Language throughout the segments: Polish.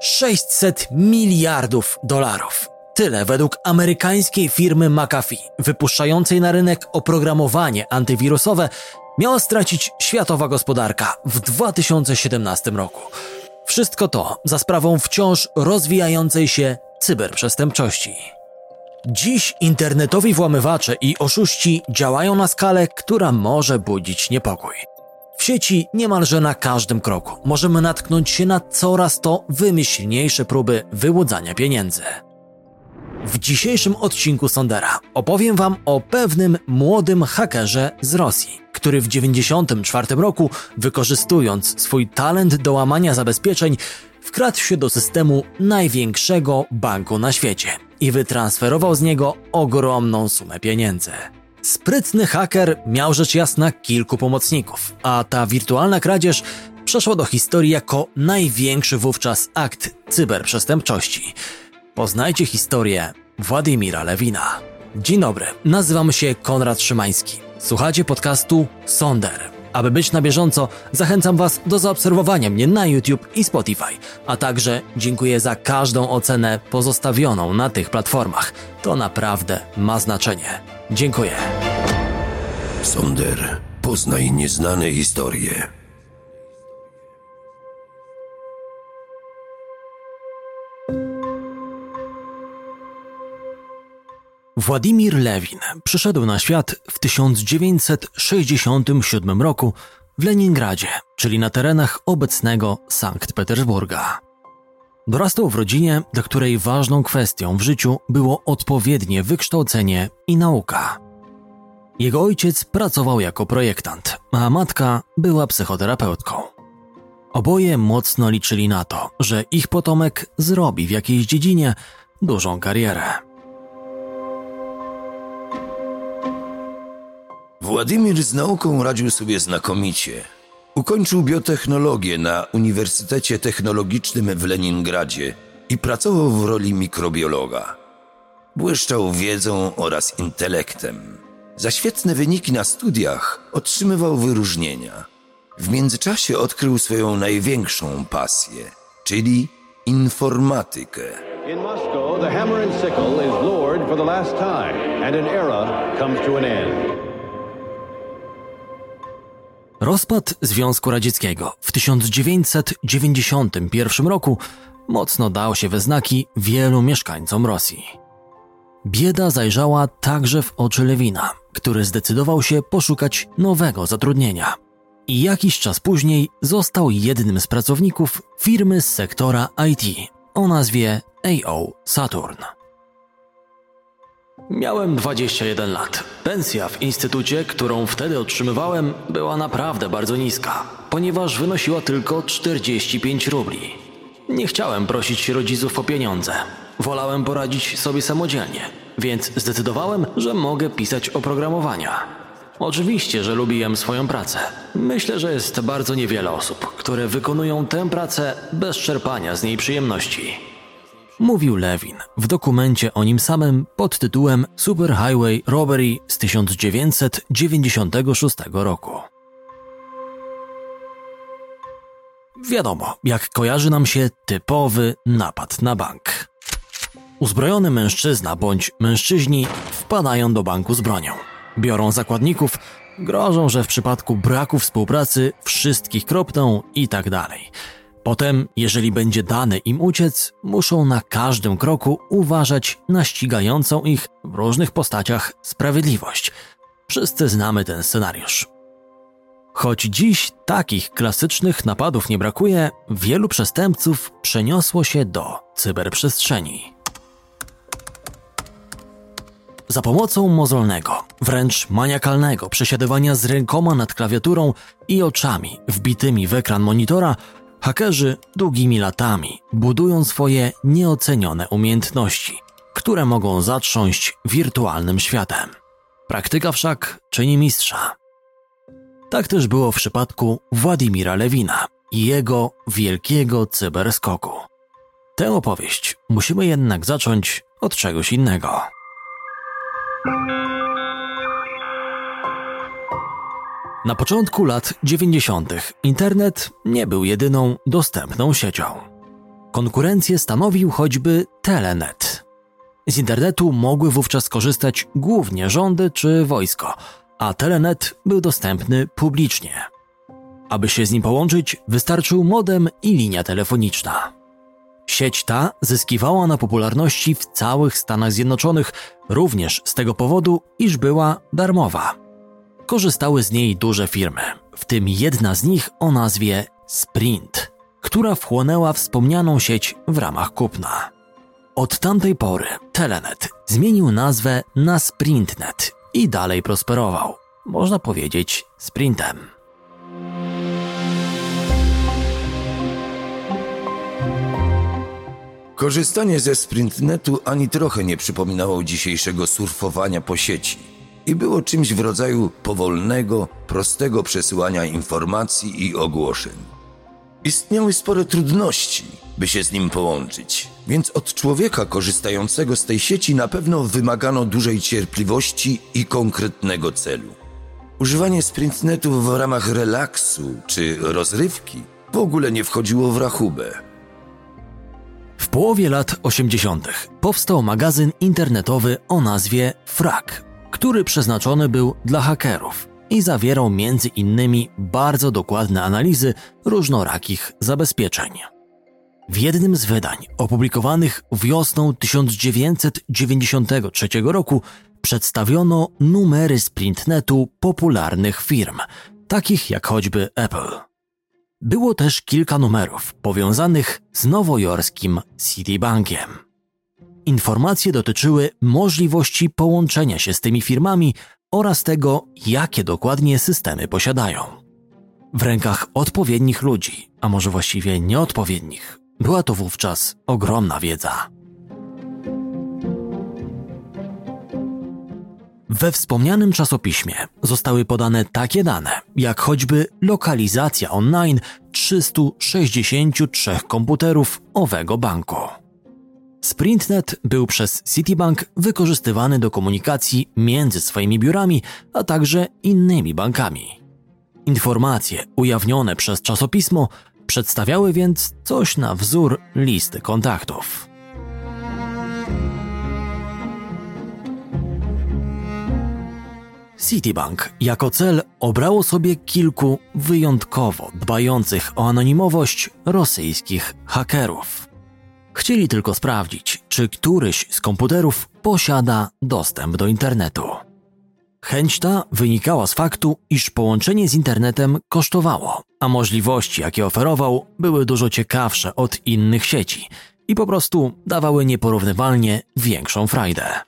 600 miliardów dolarów. Tyle według amerykańskiej firmy McAfee, wypuszczającej na rynek oprogramowanie antywirusowe, miała stracić światowa gospodarka w 2017 roku. Wszystko to za sprawą wciąż rozwijającej się cyberprzestępczości. Dziś internetowi włamywacze i oszuści działają na skalę, która może budzić niepokój. Sieci niemalże na każdym kroku możemy natknąć się na coraz to wymyślniejsze próby wyłudzania pieniędzy. W dzisiejszym odcinku Sondera opowiem Wam o pewnym młodym hakerze z Rosji, który w 1994 roku, wykorzystując swój talent do łamania zabezpieczeń, wkradł się do systemu największego banku na świecie i wytransferował z niego ogromną sumę pieniędzy. Sprytny haker miał rzecz jasna kilku pomocników, a ta wirtualna kradzież przeszła do historii jako największy wówczas akt cyberprzestępczości. Poznajcie historię Władimira Lewina. Dzień dobry, nazywam się Konrad Szymański. Słuchacie podcastu Sonder. Aby być na bieżąco, zachęcam Was do zaobserwowania mnie na YouTube i Spotify, a także dziękuję za każdą ocenę pozostawioną na tych platformach. To naprawdę ma znaczenie. Dziękuję. Sonder, poznaj nieznane historie. Władimir Lewin przyszedł na świat w 1967 roku w Leningradzie, czyli na terenach obecnego Sankt Petersburga. Dorastał w rodzinie, dla której ważną kwestią w życiu było odpowiednie wykształcenie i nauka. Jego ojciec pracował jako projektant, a matka była psychoterapeutką. Oboje mocno liczyli na to, że ich potomek zrobi w jakiejś dziedzinie dużą karierę. Władimir z nauką radził sobie znakomicie. Ukończył biotechnologię na Uniwersytecie Technologicznym w Leningradzie i pracował w roli mikrobiologa. Błyszczał wiedzą oraz intelektem. Za świetne wyniki na studiach otrzymywał wyróżnienia. W międzyczasie odkrył swoją największą pasję, czyli informatykę. In Moscow, the hammer and sickle is lowered for the last time, and an era comes to an end. Rozpad Związku Radzieckiego w 1991 roku mocno dał się we znaki wielu mieszkańcom Rosji. Bieda zajrzała także w oczy Lewina, który zdecydował się poszukać nowego zatrudnienia. I jakiś czas później został jednym z pracowników firmy z sektora IT o nazwie AO Saturn. Miałem 21 lat. Pensja w instytucie, którą wtedy otrzymywałem, była naprawdę bardzo niska, ponieważ wynosiła tylko 45 rubli. Nie chciałem prosić rodziców o pieniądze. Wolałem poradzić sobie samodzielnie, więc zdecydowałem, że mogę pisać oprogramowania. Oczywiście, że lubiłem swoją pracę. Myślę, że jest bardzo niewiele osób, które wykonują tę pracę bez czerpania z niej przyjemności mówił Lewin w dokumencie o nim samym pod tytułem Superhighway Robbery z 1996 roku. Wiadomo, jak kojarzy nam się typowy napad na bank. Uzbrojony mężczyzna bądź mężczyźni wpadają do banku z bronią. Biorą zakładników, grożą, że w przypadku braku współpracy wszystkich kropną i tak dalej. Potem, jeżeli będzie dane im uciec, muszą na każdym kroku uważać na ścigającą ich w różnych postaciach sprawiedliwość. Wszyscy znamy ten scenariusz. Choć dziś takich klasycznych napadów nie brakuje, wielu przestępców przeniosło się do cyberprzestrzeni. Za pomocą mozolnego, wręcz maniakalnego przesiadywania z rękoma nad klawiaturą i oczami wbitymi w ekran monitora Hakerzy długimi latami budują swoje nieocenione umiejętności, które mogą zatrząść wirtualnym światem. Praktyka wszak czyni mistrza. Tak też było w przypadku Władimira Lewina i jego wielkiego cyberskoku. Tę opowieść musimy jednak zacząć od czegoś innego. Na początku lat 90. internet nie był jedyną dostępną siecią. Konkurencję stanowił choćby Telenet. Z internetu mogły wówczas korzystać głównie rządy czy wojsko, a Telenet był dostępny publicznie. Aby się z nim połączyć, wystarczył modem i linia telefoniczna. Sieć ta zyskiwała na popularności w całych Stanach Zjednoczonych, również z tego powodu, iż była darmowa. Korzystały z niej duże firmy, w tym jedna z nich o nazwie Sprint, która wchłonęła wspomnianą sieć w ramach kupna. Od tamtej pory Telenet zmienił nazwę na Sprintnet i dalej prosperował, można powiedzieć, sprintem. Korzystanie ze Sprintnetu ani trochę nie przypominało dzisiejszego surfowania po sieci i było czymś w rodzaju powolnego, prostego przesyłania informacji i ogłoszeń. Istniały spore trudności, by się z nim połączyć, więc od człowieka korzystającego z tej sieci na pewno wymagano dużej cierpliwości i konkretnego celu. Używanie Sprintnetu w ramach relaksu czy rozrywki w ogóle nie wchodziło w rachubę. W połowie lat 80. powstał magazyn internetowy o nazwie Frak, który przeznaczony był dla hakerów i zawierał między innymi bardzo dokładne analizy różnorakich zabezpieczeń. W jednym z wydań opublikowanych wiosną 1993 roku przedstawiono numery sprintnetu popularnych firm, takich jak choćby Apple. Było też kilka numerów powiązanych z nowojorskim Citibankiem. Informacje dotyczyły możliwości połączenia się z tymi firmami oraz tego, jakie dokładnie systemy posiadają. W rękach odpowiednich ludzi, a może właściwie nieodpowiednich, była to wówczas ogromna wiedza. We wspomnianym czasopiśmie zostały podane takie dane, jak choćby lokalizacja online 363 komputerów owego banku. Sprintnet był przez Citibank wykorzystywany do komunikacji między swoimi biurami, a także innymi bankami. Informacje ujawnione przez czasopismo przedstawiały więc coś na wzór listy kontaktów. Citibank jako cel obrało sobie kilku wyjątkowo dbających o anonimowość rosyjskich hakerów. Chcieli tylko sprawdzić, czy któryś z komputerów posiada dostęp do internetu. Chęć ta wynikała z faktu, iż połączenie z internetem kosztowało, a możliwości, jakie oferował, były dużo ciekawsze od innych sieci i po prostu dawały nieporównywalnie większą frajdę.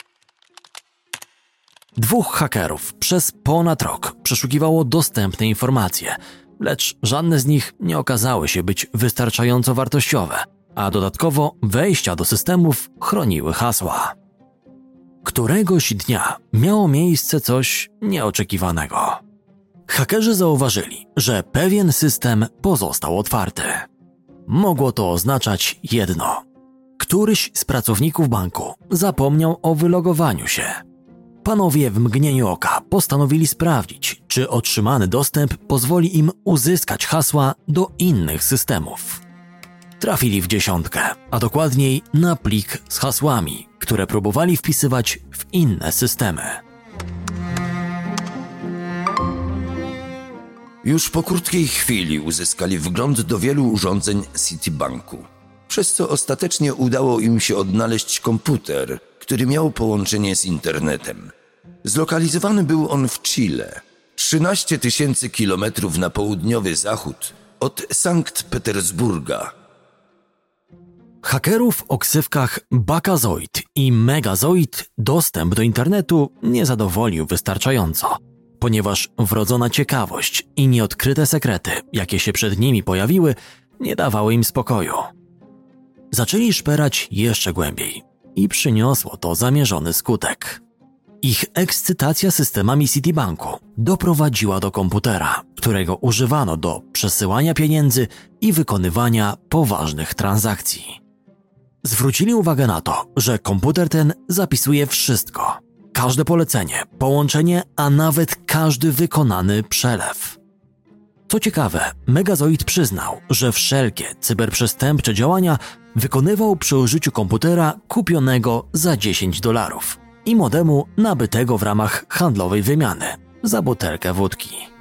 Dwóch hakerów przez ponad rok przeszukiwało dostępne informacje, lecz żadne z nich nie okazały się być wystarczająco wartościowe, a dodatkowo wejścia do systemów chroniły hasła. Któregoś dnia miało miejsce coś nieoczekiwanego. Hakerzy zauważyli, że pewien system pozostał otwarty. Mogło to oznaczać jedno. Któryś z pracowników banku zapomniał o wylogowaniu się Panowie w mgnieniu oka postanowili sprawdzić, czy otrzymany dostęp pozwoli im uzyskać hasła do innych systemów. Trafili w dziesiątkę, a dokładniej na plik z hasłami, które próbowali wpisywać w inne systemy. Już po krótkiej chwili uzyskali wgląd do wielu urządzeń Citibanku, przez co ostatecznie udało im się odnaleźć komputer, który miał połączenie z internetem. Zlokalizowany był on w Chile, 13 tysięcy kilometrów na południowy zachód od Sankt Petersburga. Hakerów o ksywkach Bakazoid i Megazoid dostęp do internetu nie zadowolił wystarczająco, ponieważ wrodzona ciekawość i nieodkryte sekrety, jakie się przed nimi pojawiły, nie dawały im spokoju. Zaczęli szperać jeszcze głębiej i przyniosło to zamierzony skutek. Ich ekscytacja systemami Citibanku doprowadziła do komputera, którego używano do przesyłania pieniędzy i wykonywania poważnych transakcji. Zwrócili uwagę na to, że komputer ten zapisuje wszystko. Każde polecenie, połączenie, a nawet każdy wykonany przelew. Co ciekawe, Megazoid przyznał, że wszelkie cyberprzestępcze działania wykonywał przy użyciu komputera kupionego za 10 dolarów i modemu nabytego w ramach handlowej wymiany za butelkę wódki.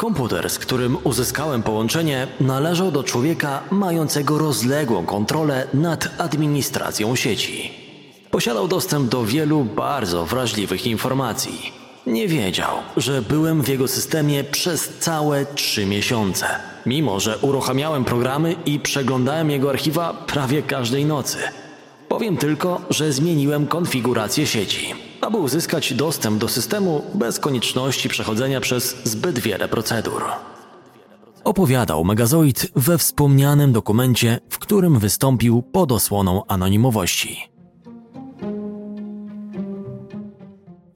Komputer, z którym uzyskałem połączenie, należał do człowieka mającego rozległą kontrolę nad administracją sieci. Posiadał dostęp do wielu bardzo wrażliwych informacji. Nie wiedział, że byłem w jego systemie przez całe trzy miesiące, mimo że uruchamiałem programy i przeglądałem jego archiwa prawie każdej nocy. Powiem tylko, że zmieniłem konfigurację sieci, aby uzyskać dostęp do systemu bez konieczności przechodzenia przez zbyt wiele procedur. Opowiadał Megazoid we wspomnianym dokumencie, w którym wystąpił pod osłoną anonimowości.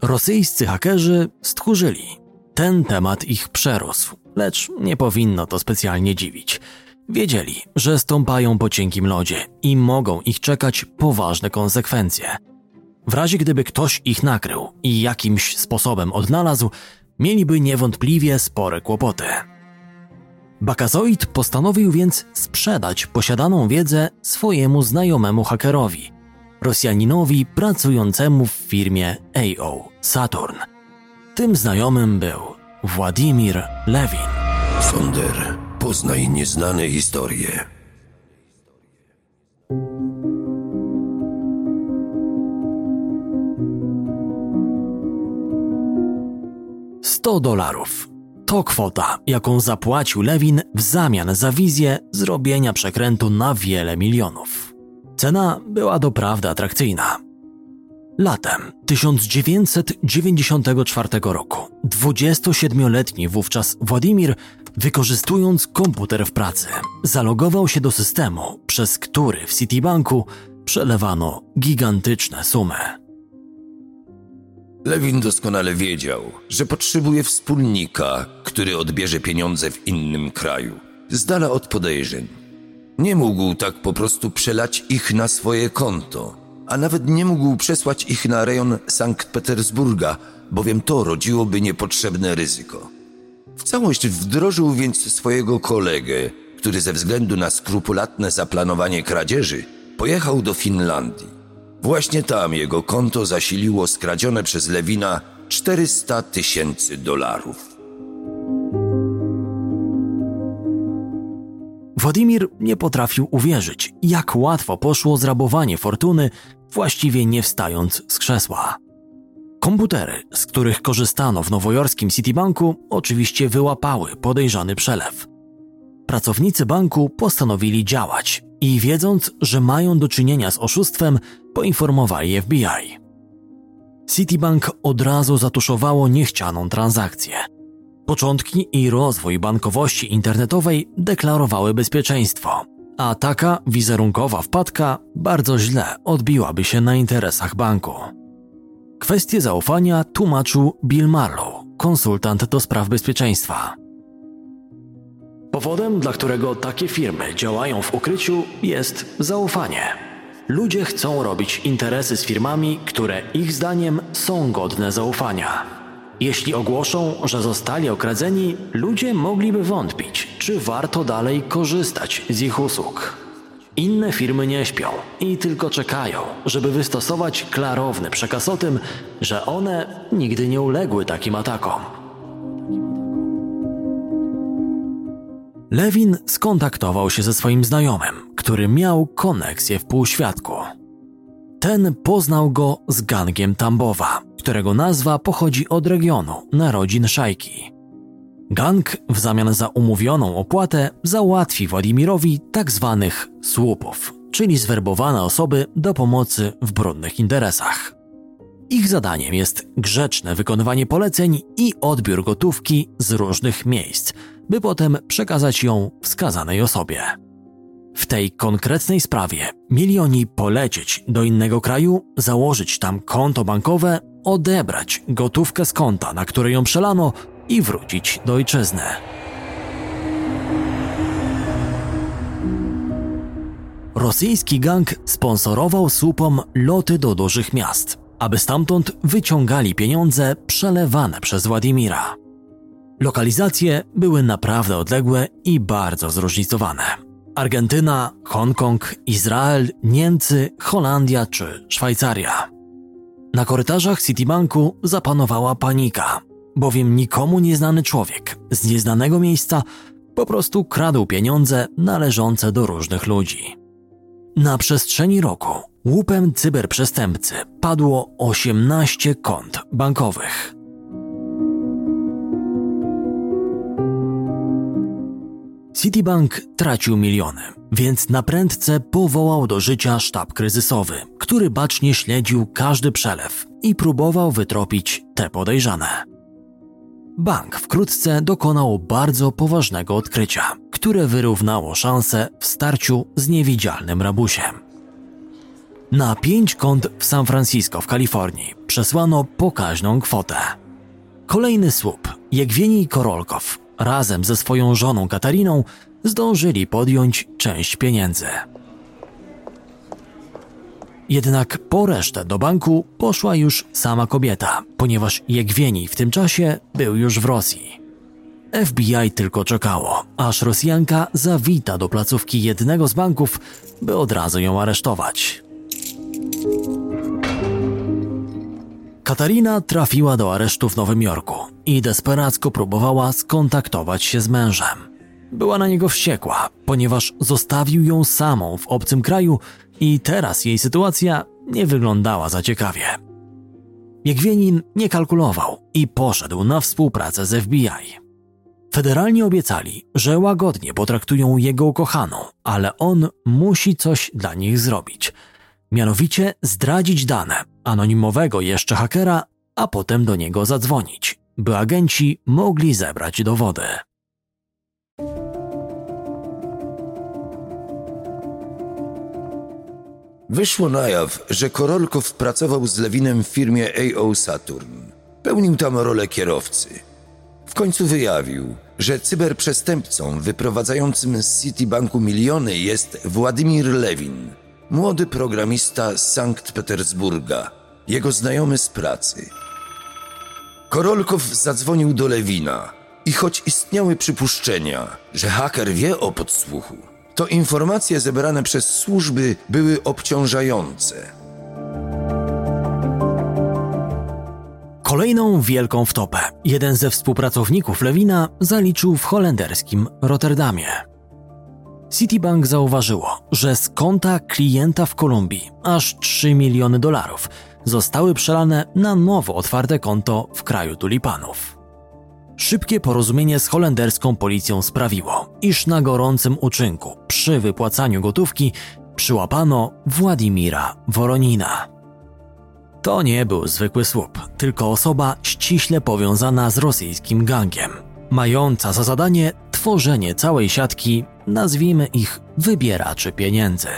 Rosyjscy hakerzy stchórzyli. Ten temat ich przerósł, lecz nie powinno to specjalnie dziwić. Wiedzieli, że stąpają po cienkim lodzie i mogą ich czekać poważne konsekwencje. W razie gdyby ktoś ich nakrył i jakimś sposobem odnalazł, mieliby niewątpliwie spore kłopoty. Bakazoid postanowił więc sprzedać posiadaną wiedzę swojemu znajomemu hakerowi, Rosjaninowi pracującemu w firmie AO Saturn. Tym znajomym był Władimir Lewin. Sonder, poznaj nieznane historie. Sto dolarów. To kwota, jaką zapłacił Lewin w zamian za wizję zrobienia przekrętu na wiele milionów. Cena była doprawdy atrakcyjna. Latem 1994 roku 27-letni wówczas Władimir, wykorzystując komputer w pracy, zalogował się do systemu, przez który w Citibanku przelewano gigantyczne sumy. Lewin doskonale wiedział, że potrzebuje wspólnika, który odbierze pieniądze w innym kraju, z dala od podejrzeń. Nie mógł tak po prostu przelać ich na swoje konto, a nawet nie mógł przesłać ich na rejon Sankt Petersburga, bowiem to rodziłoby niepotrzebne ryzyko. W całość wdrożył więc swojego kolegę, który ze względu na skrupulatne zaplanowanie kradzieży pojechał do Finlandii. Właśnie tam jego konto zasiliło skradzione przez Lewina 400 tysięcy dolarów. Władimir nie potrafił uwierzyć, jak łatwo poszło zrabowanie fortuny, właściwie nie wstając z krzesła. Komputery, z których korzystano w nowojorskim Citibanku, oczywiście wyłapały podejrzany przelew. Pracownicy banku postanowili działać i wiedząc, że mają do czynienia z oszustwem, poinformowali FBI. Citibank od razu zatuszowało niechcianą transakcję. Początki i rozwój bankowości internetowej deklarowały bezpieczeństwo, a taka wizerunkowa wpadka bardzo źle odbiłaby się na interesach banku. Kwestię zaufania tłumaczył Bill Marlow, konsultant do spraw bezpieczeństwa. Powodem, dla którego takie firmy działają w ukryciu, jest zaufanie. Ludzie chcą robić interesy z firmami, które ich zdaniem są godne zaufania. Jeśli ogłoszą, że zostali okradzeni, ludzie mogliby wątpić, czy warto dalej korzystać z ich usług. Inne firmy nie śpią i tylko czekają, żeby wystosować klarowny przekaz o tym, że one nigdy nie uległy takim atakom. Lewin skontaktował się ze swoim znajomym, który miał koneksję w półświadku. Ten poznał go z gangiem Tambowa, którego nazwa pochodzi od regionu narodzin szajki. Gang w zamian za umówioną opłatę załatwi Władimirowi tak zwanych słupów, czyli zwerbowane osoby do pomocy w brudnych interesach. Ich zadaniem jest grzeczne wykonywanie poleceń i odbiór gotówki z różnych miejsc, by potem przekazać ją wskazanej osobie. W tej konkretnej sprawie mieli oni polecieć do innego kraju, założyć tam konto bankowe, odebrać gotówkę z konta, na które ją przelano i wrócić do ojczyzny. Rosyjski gang sponsorował słupom loty do dużych miast, aby stamtąd wyciągali pieniądze przelewane przez Władimira. Lokalizacje były naprawdę odległe i bardzo zróżnicowane. Argentyna, Hongkong, Izrael, Niemcy, Holandia czy Szwajcaria. Na korytarzach Citibanku zapanowała panika, bowiem nikomu nieznany człowiek z nieznanego miejsca po prostu kradł pieniądze należące do różnych ludzi. Na przestrzeni roku łupem cyberprzestępcy padło 18 kont bankowych. Citibank tracił miliony, więc naprędce powołał do życia sztab kryzysowy, który bacznie śledził każdy przelew i próbował wytropić te podejrzane. Bank wkrótce dokonał bardzo poważnego odkrycia, które wyrównało szanse w starciu z niewidzialnym rabusiem. Na pięć kont w San Francisco w Kalifornii przesłano pokaźną kwotę. Kolejny słup, Jegwieni Korolkow, razem ze swoją żoną Katariną zdążyli podjąć część pieniędzy. Jednak po resztę do banku poszła już sama kobieta, ponieważ Jegwieni w tym czasie był już w Rosji. FBI tylko czekało, aż Rosjanka zawita do placówki jednego z banków, by od razu ją aresztować. Katarina trafiła do aresztu w Nowym Jorku i desperacko próbowała skontaktować się z mężem. Była na niego wściekła, ponieważ zostawił ją samą w obcym kraju i teraz jej sytuacja nie wyglądała za ciekawie. Jegwienin nie kalkulował i poszedł na współpracę z FBI. Federalni obiecali, że łagodnie potraktują jego ukochaną, ale on musi coś dla nich zrobić. Mianowicie zdradzić dane anonimowego jeszcze hakera, a potem do niego zadzwonić, by agenci mogli zebrać dowody. Wyszło na jaw, że Korolkow pracował z Lewinem w firmie AO Saturn. Pełnił tam rolę kierowcy. W końcu wyjawił, że cyberprzestępcą wyprowadzającym z Citibanku miliony jest Władimir Lewin, młody programista z Sankt Petersburga, jego znajomy z pracy. Korolkow zadzwonił do Lewina i choć istniały przypuszczenia, że haker wie o podsłuchu, to informacje zebrane przez służby były obciążające. Kolejną wielką wtopę jeden ze współpracowników Lewina zaliczył w holenderskim Rotterdamie. Citibank zauważyło, że z konta klienta w Kolumbii aż 3 miliony dolarów zostały przelane na nowo otwarte konto w kraju tulipanów. Szybkie porozumienie z holenderską policją sprawiło, iż na gorącym uczynku przy wypłacaniu gotówki przyłapano Władimira Woronina. To nie był zwykły słup, tylko osoba ściśle powiązana z rosyjskim gangiem, mająca za zadanie tworzenie całej siatki, nazwijmy ich wybieraczy pieniędzy.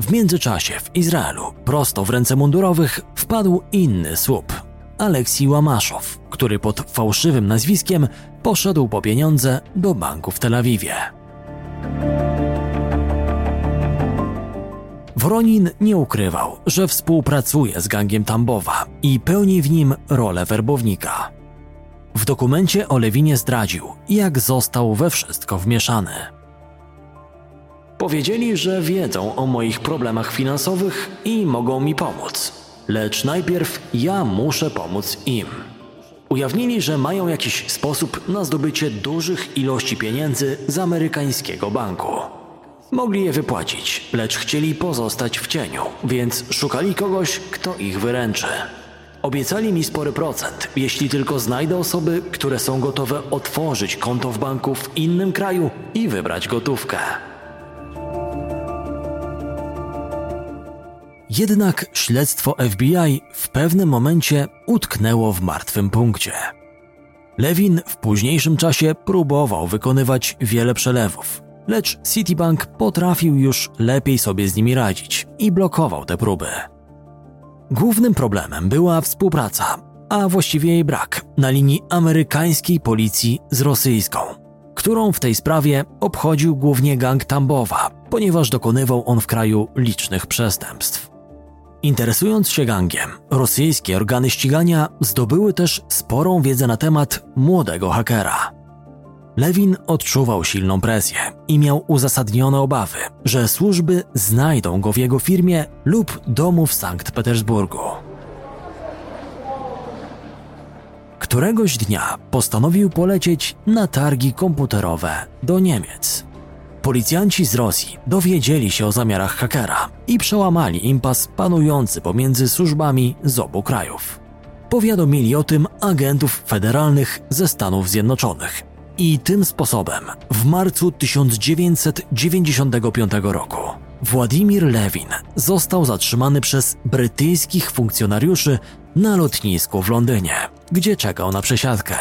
W międzyczasie w Izraelu, prosto w ręce mundurowych, wpadł inny słup Aleksij Łamaszow, który pod fałszywym nazwiskiem poszedł po pieniądze do banku w Tel Awiwie. Woronin nie ukrywał, że współpracuje z gangiem Tambowa i pełni w nim rolę werbownika. W dokumencie o Lewinie zdradził, jak został we wszystko wmieszany. Powiedzieli, że wiedzą o moich problemach finansowych i mogą mi pomóc, lecz najpierw ja muszę pomóc im. Ujawnili, że mają jakiś sposób na zdobycie dużych ilości pieniędzy z amerykańskiego banku. Mogli je wypłacić, lecz chcieli pozostać w cieniu, więc szukali kogoś, kto ich wyręczy. Obiecali mi spory procent, jeśli tylko znajdę osoby, które są gotowe otworzyć konto w banku w innym kraju i wybrać gotówkę. Jednak śledztwo FBI w pewnym momencie utknęło w martwym punkcie. Lewin w późniejszym czasie próbował wykonywać wiele przelewów, lecz Citibank potrafił już lepiej sobie z nimi radzić i blokował te próby. Głównym problemem była współpraca, a właściwie jej brak, na linii amerykańskiej policji z rosyjską, którą w tej sprawie obchodził głównie gang Tambowa, ponieważ dokonywał on w kraju licznych przestępstw. Interesując się gangiem, rosyjskie organy ścigania zdobyły też sporą wiedzę na temat młodego hakera. Lewin odczuwał silną presję i miał uzasadnione obawy, że służby znajdą go w jego firmie lub domu w Sankt Petersburgu. Któregoś dnia postanowił polecieć na targi komputerowe do Niemiec. Policjanci z Rosji dowiedzieli się o zamiarach hakera i przełamali impas panujący pomiędzy służbami z obu krajów. Powiadomili o tym agentów federalnych ze Stanów Zjednoczonych i tym sposobem w marcu 1995 roku Władimir Lewin został zatrzymany przez brytyjskich funkcjonariuszy na lotnisku w Londynie, gdzie czekał na przesiadkę.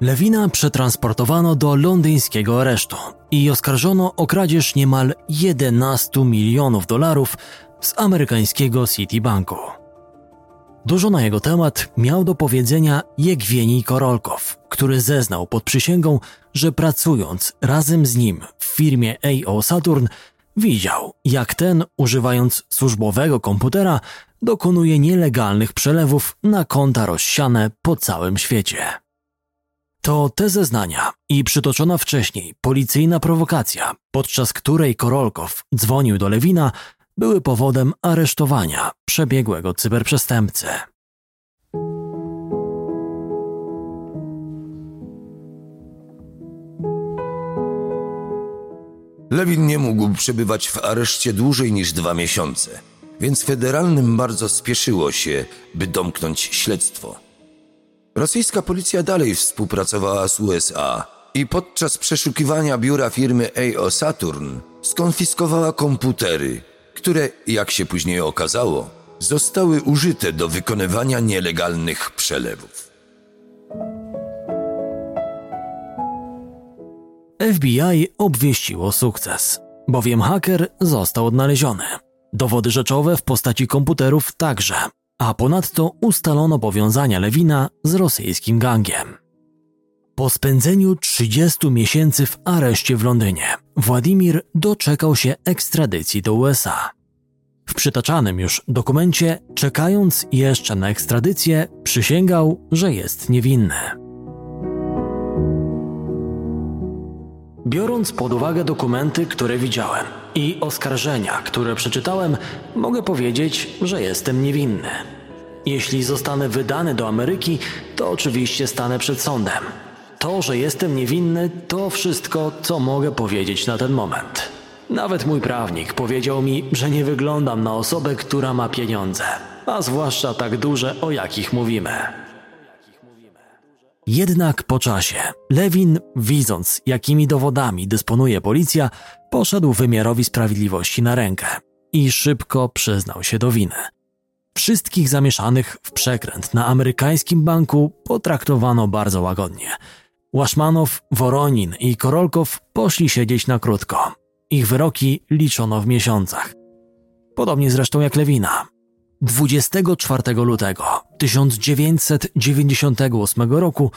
Lewina przetransportowano do londyńskiego aresztu i oskarżono o kradzież niemal 11 milionów dolarów z amerykańskiego Citibanku. Dużo na jego temat miał do powiedzenia Jegwieni Korolkow, który zeznał pod przysięgą, że pracując razem z nim w firmie AO Saturn, widział, jak ten, używając służbowego komputera, dokonuje nielegalnych przelewów na konta rozsiane po całym świecie. To te zeznania i przytoczona wcześniej policyjna prowokacja, podczas której Korolkow dzwonił do Lewina, były powodem aresztowania przebiegłego cyberprzestępcy. Lewin nie mógł przebywać w areszcie dłużej niż dwa miesiące, więc federalnym bardzo spieszyło się, by domknąć śledztwo. Rosyjska policja dalej współpracowała z USA i podczas przeszukiwania biura firmy AO Saturn skonfiskowała komputery, które, jak się później okazało, zostały użyte do wykonywania nielegalnych przelewów. FBI obwieściło sukces, bowiem haker został odnaleziony. Dowody rzeczowe w postaci komputerów także, a ponadto ustalono powiązania Lewina z rosyjskim gangiem. Po spędzeniu 30 miesięcy w areszcie w Londynie, Władimir doczekał się ekstradycji do USA. W przytaczanym już dokumencie, czekając jeszcze na ekstradycję, przysięgał, że jest niewinny. Biorąc pod uwagę dokumenty, które widziałem i oskarżenia, które przeczytałem, mogę powiedzieć, że jestem niewinny. Jeśli zostanę wydany do Ameryki, to oczywiście stanę przed sądem. To, że jestem niewinny, to wszystko, co mogę powiedzieć na ten moment. Nawet mój prawnik powiedział mi, że nie wyglądam na osobę, która ma pieniądze, a zwłaszcza tak duże, o jakich mówimy. Jednak po czasie Lewin, widząc jakimi dowodami dysponuje policja, poszedł wymiarowi sprawiedliwości na rękę i szybko przyznał się do winy. Wszystkich zamieszanych w przekręt na amerykańskim banku potraktowano bardzo łagodnie. Łaszmanow, Woronin i Korolkow poszli siedzieć na krótko. Ich wyroki liczono w miesiącach. Podobnie zresztą jak Lewina. 24 lutego 1998 roku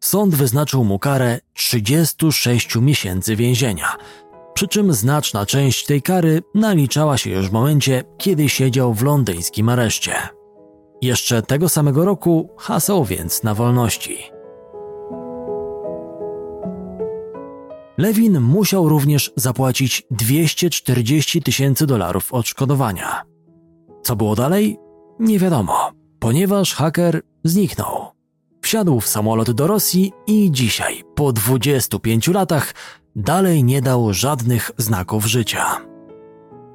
sąd wyznaczył mu karę 36 miesięcy więzienia, przy czym znaczna część tej kary naliczała się już w momencie, kiedy siedział w londyńskim areszcie. Jeszcze tego samego roku hasał więc na wolności. Lewin musiał również zapłacić 240 tysięcy dolarów odszkodowania. Co było dalej? Nie wiadomo, ponieważ haker zniknął. Wsiadł w samolot do Rosji i dzisiaj, po 25 latach, dalej nie dał żadnych znaków życia.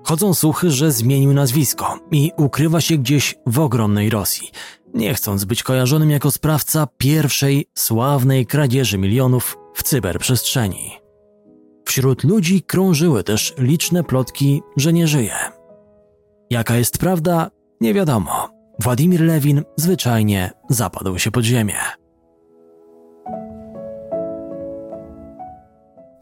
Chodzą słuchy, że zmienił nazwisko i ukrywa się gdzieś w ogromnej Rosji, nie chcąc być kojarzonym jako sprawca pierwszej sławnej kradzieży milionów w cyberprzestrzeni. Wśród ludzi krążyły też liczne plotki, że nie żyje. Jaka jest prawda, nie wiadomo. Władimir Lewin zwyczajnie zapadł się pod ziemię.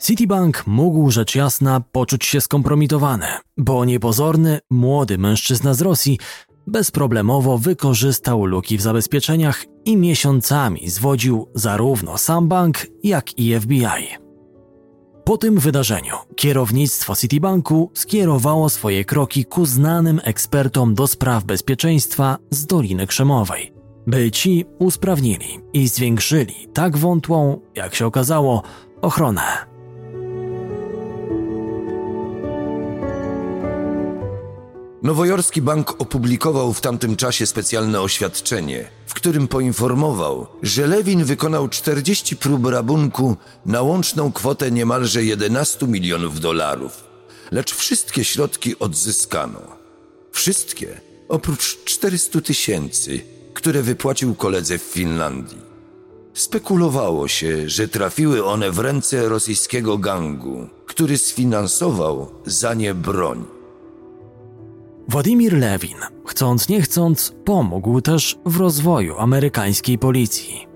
Citibank mógł rzecz jasna poczuć się skompromitowany, bo niepozorny, młody mężczyzna z Rosji bezproblemowo wykorzystał luki w zabezpieczeniach i miesiącami zwodził zarówno sam bank, jak i FBI. Po tym wydarzeniu kierownictwo Citibanku skierowało swoje kroki ku znanym ekspertom do spraw bezpieczeństwa z Doliny Krzemowej, by ci usprawnili i zwiększyli tak wątłą, jak się okazało, ochronę. Nowojorski Bank opublikował w tamtym czasie specjalne oświadczenie, w którym poinformował, że Lewin wykonał 40 prób rabunku na łączną kwotę niemalże 11 milionów dolarów, lecz wszystkie środki odzyskano. Wszystkie, oprócz 400 tysięcy, które wypłacił koledze w Finlandii. Spekulowało się, że trafiły one w ręce rosyjskiego gangu, który sfinansował za nie broń. Władimir Lewin, chcąc nie chcąc, pomógł też w rozwoju amerykańskiej policji.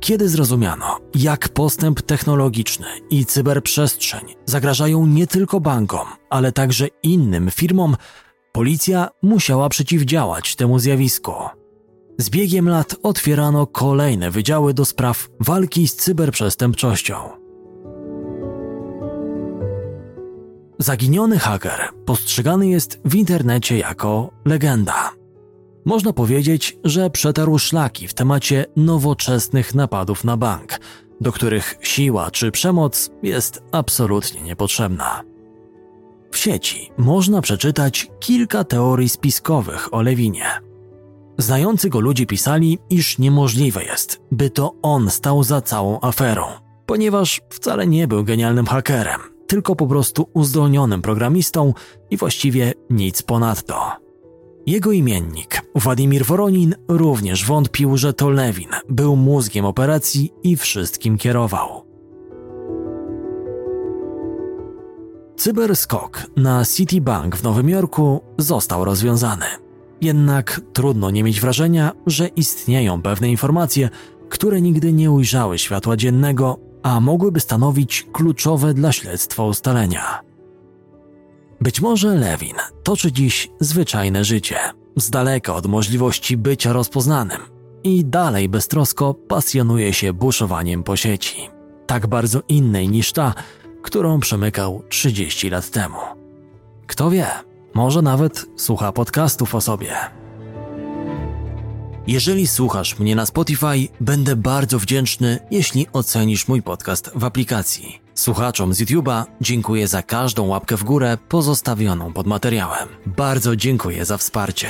Kiedy zrozumiano, jak postęp technologiczny i cyberprzestrzeń zagrażają nie tylko bankom, ale także innym firmom, policja musiała przeciwdziałać temu zjawisku. Z biegiem lat otwierano kolejne wydziały do spraw walki z cyberprzestępczością. Zaginiony haker postrzegany jest w internecie jako legenda. Można powiedzieć, że przetarł szlaki w temacie nowoczesnych napadów na bank, do których siła czy przemoc jest absolutnie niepotrzebna. W sieci można przeczytać kilka teorii spiskowych o Lewinie. Znający go ludzie pisali, iż niemożliwe jest, by to on stał za całą aferą, ponieważ wcale nie był genialnym hakerem – tylko po prostu uzdolnionym programistą i właściwie nic ponadto. Jego imiennik, Władimir Woronin, również wątpił, że to Lewin był mózgiem operacji i wszystkim kierował. Cyberskok na Citibank w Nowym Jorku został rozwiązany. Jednak trudno nie mieć wrażenia, że istnieją pewne informacje, które nigdy nie ujrzały światła dziennego a mogłyby stanowić kluczowe dla śledztwa ustalenia. Być może Lewin toczy dziś zwyczajne życie, z daleka od możliwości bycia rozpoznanym i dalej beztrosko pasjonuje się buszowaniem po sieci, tak bardzo innej niż ta, którą przemykał 30 lat temu. Kto wie, może nawet słucha podcastów o sobie. Jeżeli słuchasz mnie na Spotify, będę bardzo wdzięczny, jeśli ocenisz mój podcast w aplikacji. Słuchaczom z YouTube'a dziękuję za każdą łapkę w górę pozostawioną pod materiałem. Bardzo dziękuję za wsparcie.